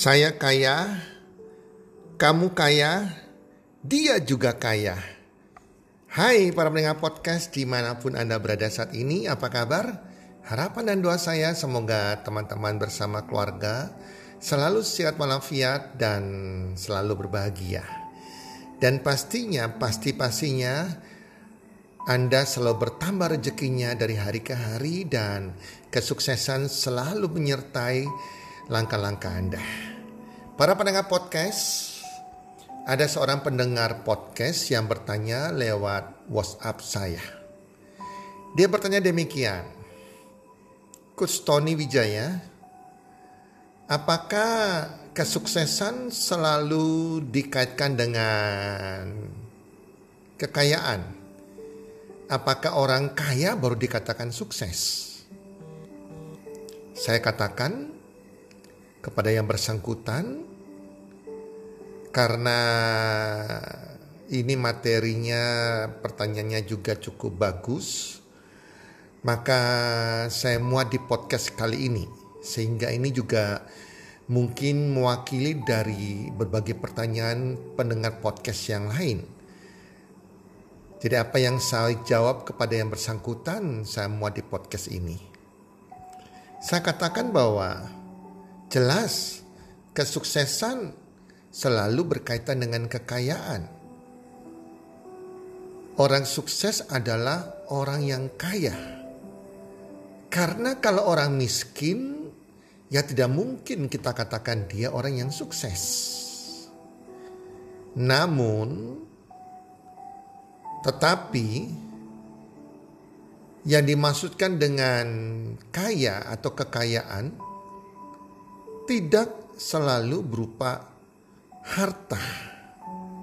Saya kaya, kamu kaya, dia juga kaya. Hai para pendengar podcast di mana pun Anda berada saat ini, apa kabar? Harapan dan doa saya semoga teman-teman bersama keluarga selalu sehat walafiat dan selalu berbahagia. Dan pastinya, pasti-pastinya Anda selalu bertambah rezekinya dari hari ke hari dan kesuksesan selalu menyertai langkah-langkah Anda. Para pendengar podcast, ada seorang pendengar podcast yang bertanya lewat WhatsApp saya. Dia bertanya demikian, Coach Tony Wijaya, apakah kesuksesan selalu dikaitkan dengan kekayaan? Apakah orang kaya baru dikatakan sukses? Saya katakan, kepada yang bersangkutan karena ini materinya pertanyaannya juga cukup bagus maka saya muat di podcast kali ini sehingga ini juga mungkin mewakili dari berbagai pertanyaan pendengar podcast yang lain. Jadi apa yang saya jawab kepada yang bersangkutan saya muat di podcast ini. Saya katakan bahwa Jelas, kesuksesan selalu berkaitan dengan kekayaan. Orang sukses adalah orang yang kaya. Karena kalau orang miskin, ya tidak mungkin kita katakan dia orang yang sukses. Namun, tetapi yang dimaksudkan dengan kaya atau kekayaan tidak selalu berupa harta.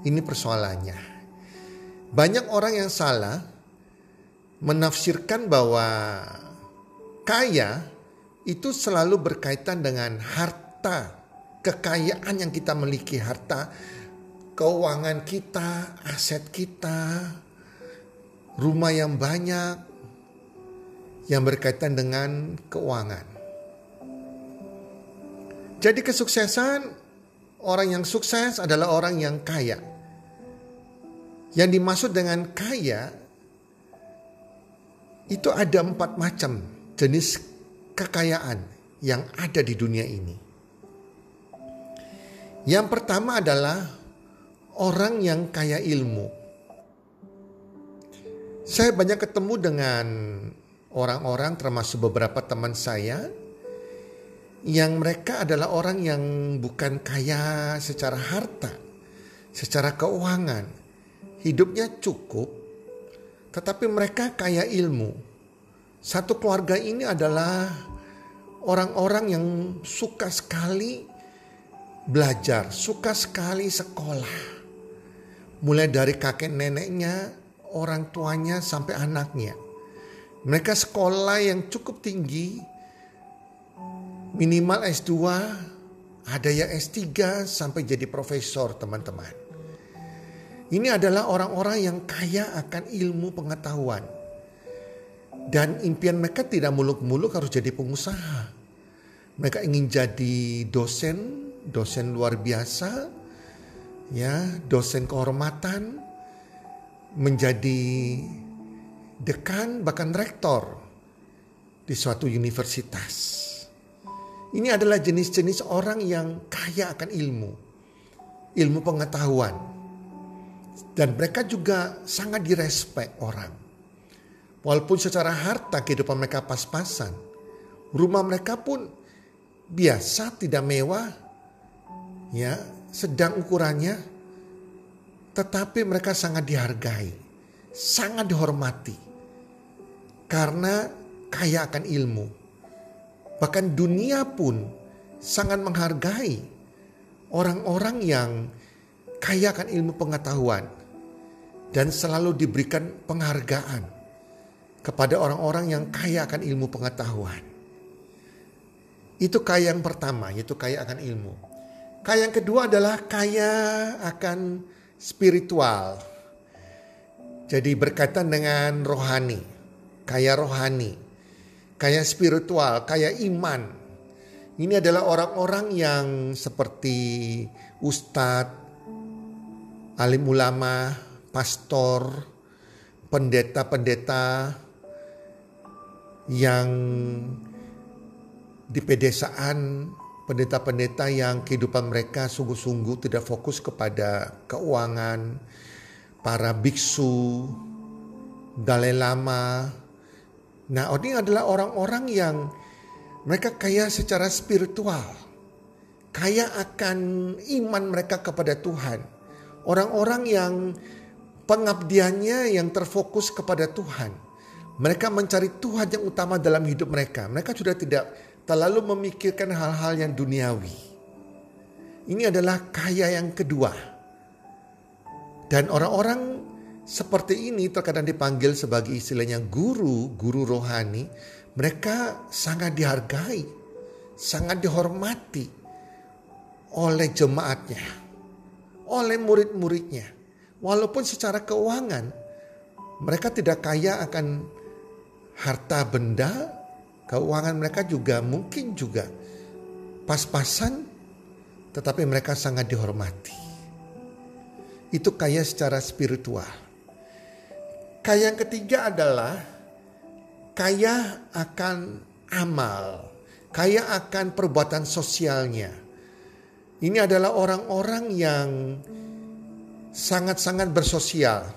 Ini persoalannya. Banyak orang yang salah menafsirkan bahwa kaya itu selalu berkaitan dengan harta, kekayaan yang kita miliki, harta, keuangan kita, aset kita, rumah yang banyak yang berkaitan dengan keuangan. Jadi kesuksesan orang yang sukses adalah orang yang kaya. Yang dimaksud dengan kaya itu ada empat macam jenis kekayaan yang ada di dunia ini. Yang pertama adalah orang yang kaya ilmu. Saya banyak ketemu dengan orang-orang termasuk beberapa teman saya yang mereka adalah orang yang bukan kaya secara harta, secara keuangan. Hidupnya cukup, tetapi mereka kaya ilmu. Satu keluarga ini adalah orang-orang yang suka sekali belajar, suka sekali sekolah. Mulai dari kakek neneknya, orang tuanya sampai anaknya. Mereka sekolah yang cukup tinggi, Minimal S2, ada yang S3 sampai jadi profesor teman-teman. Ini adalah orang-orang yang kaya akan ilmu pengetahuan. Dan impian mereka tidak muluk-muluk harus jadi pengusaha. Mereka ingin jadi dosen, dosen luar biasa, ya, dosen kehormatan, menjadi dekan bahkan rektor di suatu universitas. Ini adalah jenis-jenis orang yang kaya akan ilmu, ilmu pengetahuan. Dan mereka juga sangat direspek orang. Walaupun secara harta kehidupan mereka pas-pasan. Rumah mereka pun biasa tidak mewah. Ya, sedang ukurannya. Tetapi mereka sangat dihargai. Sangat dihormati. Karena kaya akan ilmu Bahkan dunia pun sangat menghargai orang-orang yang kaya akan ilmu pengetahuan dan selalu diberikan penghargaan kepada orang-orang yang kaya akan ilmu pengetahuan. Itu kaya yang pertama, yaitu kaya akan ilmu. Kaya yang kedua adalah kaya akan spiritual. Jadi berkaitan dengan rohani, kaya rohani kaya spiritual, kaya iman. Ini adalah orang-orang yang seperti ustadz, alim ulama, pastor, pendeta-pendeta yang di pedesaan pendeta-pendeta yang kehidupan mereka sungguh-sungguh tidak fokus kepada keuangan, para biksu, dalai lama. Nah, ini adalah orang-orang yang mereka kaya secara spiritual, kaya akan iman mereka kepada Tuhan. Orang-orang yang pengabdiannya yang terfokus kepada Tuhan. Mereka mencari Tuhan yang utama dalam hidup mereka. Mereka sudah tidak terlalu memikirkan hal-hal yang duniawi. Ini adalah kaya yang kedua. Dan orang-orang seperti ini terkadang dipanggil sebagai istilahnya guru, guru rohani. Mereka sangat dihargai, sangat dihormati oleh jemaatnya, oleh murid-muridnya. Walaupun secara keuangan mereka tidak kaya akan harta benda, Keuangan mereka juga mungkin juga pas-pasan tetapi mereka sangat dihormati. Itu kaya secara spiritual. Kaya yang ketiga adalah kaya akan amal, kaya akan perbuatan sosialnya. Ini adalah orang-orang yang sangat-sangat bersosial.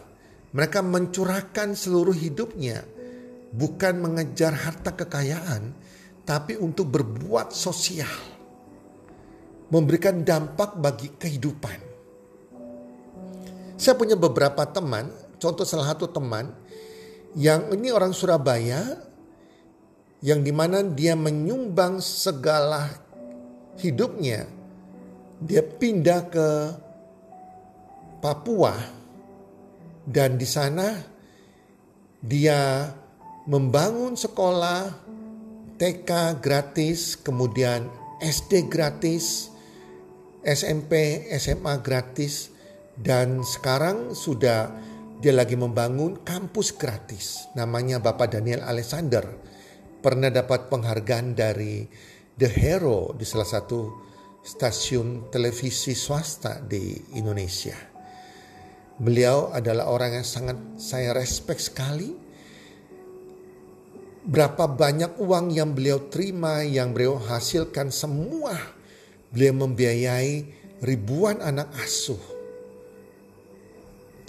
Mereka mencurahkan seluruh hidupnya bukan mengejar harta kekayaan, tapi untuk berbuat sosial, memberikan dampak bagi kehidupan. Saya punya beberapa teman, contoh salah satu teman yang ini orang Surabaya, yang di mana dia menyumbang segala hidupnya, dia pindah ke Papua. Dan di sana dia membangun sekolah TK gratis, kemudian SD gratis, SMP, SMA gratis, dan sekarang sudah dia lagi membangun kampus gratis. Namanya Bapak Daniel Alexander. Pernah dapat penghargaan dari The Hero di salah satu stasiun televisi swasta di Indonesia. Beliau adalah orang yang sangat saya respect sekali berapa banyak uang yang beliau terima, yang beliau hasilkan semua. Beliau membiayai ribuan anak asuh.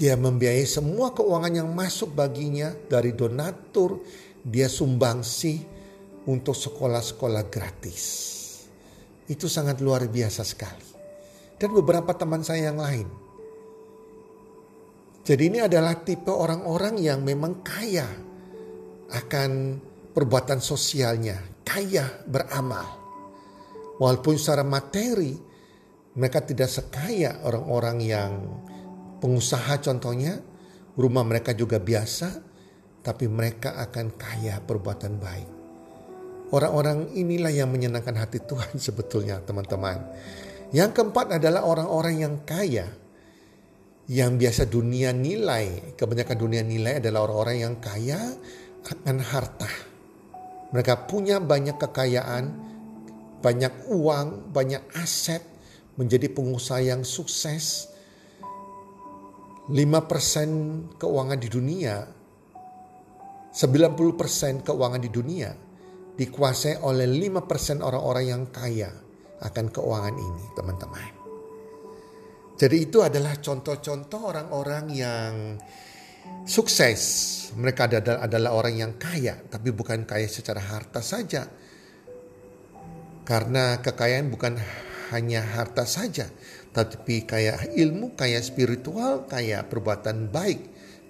Dia membiayai semua keuangan yang masuk baginya dari donatur, dia sumbangsi untuk sekolah-sekolah gratis. Itu sangat luar biasa sekali. Dan beberapa teman saya yang lain. Jadi ini adalah tipe orang-orang yang memang kaya akan perbuatan sosialnya, kaya beramal. Walaupun secara materi mereka tidak sekaya orang-orang yang pengusaha contohnya, rumah mereka juga biasa, tapi mereka akan kaya perbuatan baik. Orang-orang inilah yang menyenangkan hati Tuhan sebetulnya teman-teman. Yang keempat adalah orang-orang yang kaya. Yang biasa dunia nilai, kebanyakan dunia nilai adalah orang-orang yang kaya akan harta. Mereka punya banyak kekayaan, banyak uang, banyak aset, menjadi pengusaha yang sukses. 5% keuangan di dunia, 90% keuangan di dunia dikuasai oleh 5% orang-orang yang kaya akan keuangan ini, teman-teman. Jadi itu adalah contoh-contoh orang-orang yang sukses. Mereka adalah, adalah orang yang kaya, tapi bukan kaya secara harta saja. Karena kekayaan bukan hanya harta saja, tapi kaya ilmu, kaya spiritual, kaya perbuatan baik,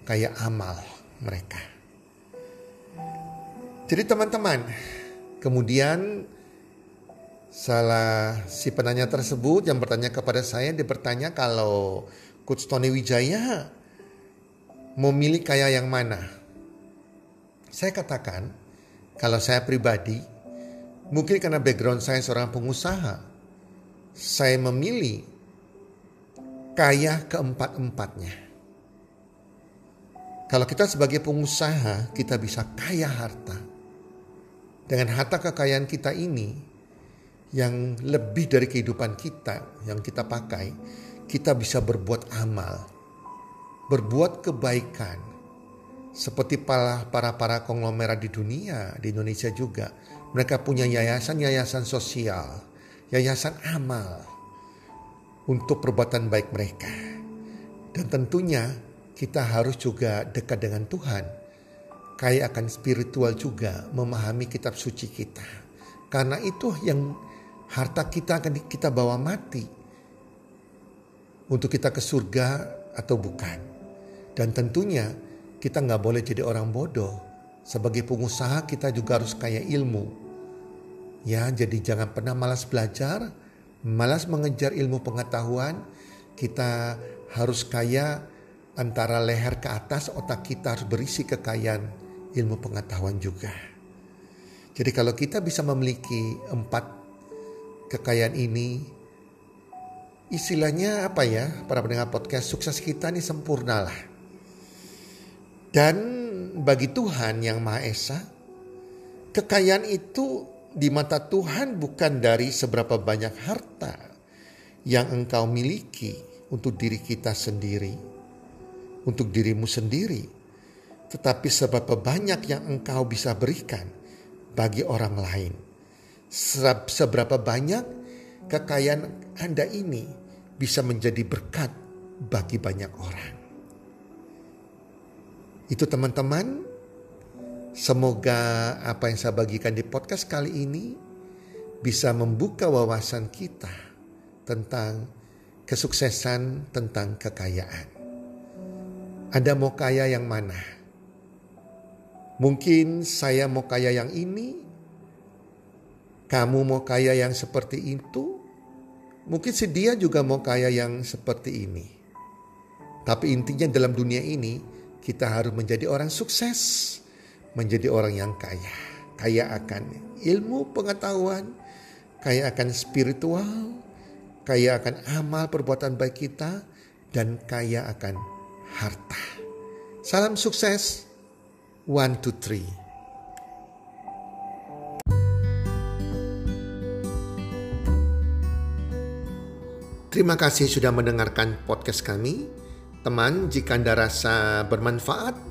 kaya amal mereka. Jadi teman-teman, kemudian salah si penanya tersebut yang bertanya kepada saya, dia bertanya kalau Coach Tony Wijaya memilih kaya yang mana? Saya katakan, kalau saya pribadi, mungkin karena background saya seorang pengusaha, saya memilih kaya keempat-empatnya. Kalau kita sebagai pengusaha, kita bisa kaya harta. Dengan harta kekayaan kita ini, yang lebih dari kehidupan kita yang kita pakai, kita bisa berbuat amal, berbuat kebaikan. Seperti para para para konglomerat di dunia, di Indonesia juga, mereka punya yayasan-yayasan sosial, yayasan amal untuk perbuatan baik mereka. Dan tentunya kita harus juga dekat dengan Tuhan. Kaya akan spiritual juga memahami kitab suci kita. Karena itu yang harta kita akan kita bawa mati untuk kita ke surga atau bukan. Dan tentunya kita nggak boleh jadi orang bodoh. Sebagai pengusaha kita juga harus kaya ilmu. Ya, jadi jangan pernah malas belajar, malas mengejar ilmu pengetahuan. Kita harus kaya antara leher ke atas, otak kita harus berisi kekayaan ilmu pengetahuan juga. Jadi kalau kita bisa memiliki empat kekayaan ini istilahnya apa ya para pendengar podcast sukses kita ini sempurna lah. Dan bagi Tuhan yang Maha Esa kekayaan itu di mata Tuhan bukan dari seberapa banyak harta yang engkau miliki untuk diri kita sendiri, untuk dirimu sendiri, tetapi seberapa banyak yang engkau bisa berikan bagi orang lain seberapa banyak kekayaan Anda ini bisa menjadi berkat bagi banyak orang. Itu teman-teman, semoga apa yang saya bagikan di podcast kali ini bisa membuka wawasan kita tentang kesuksesan, tentang kekayaan. Anda mau kaya yang mana? Mungkin saya mau kaya yang ini, kamu mau kaya yang seperti itu? Mungkin si dia juga mau kaya yang seperti ini. Tapi intinya dalam dunia ini kita harus menjadi orang sukses. Menjadi orang yang kaya. Kaya akan ilmu pengetahuan. Kaya akan spiritual. Kaya akan amal perbuatan baik kita. Dan kaya akan harta. Salam sukses. One, two, three. Terima kasih sudah mendengarkan podcast kami. Teman, jika Anda rasa bermanfaat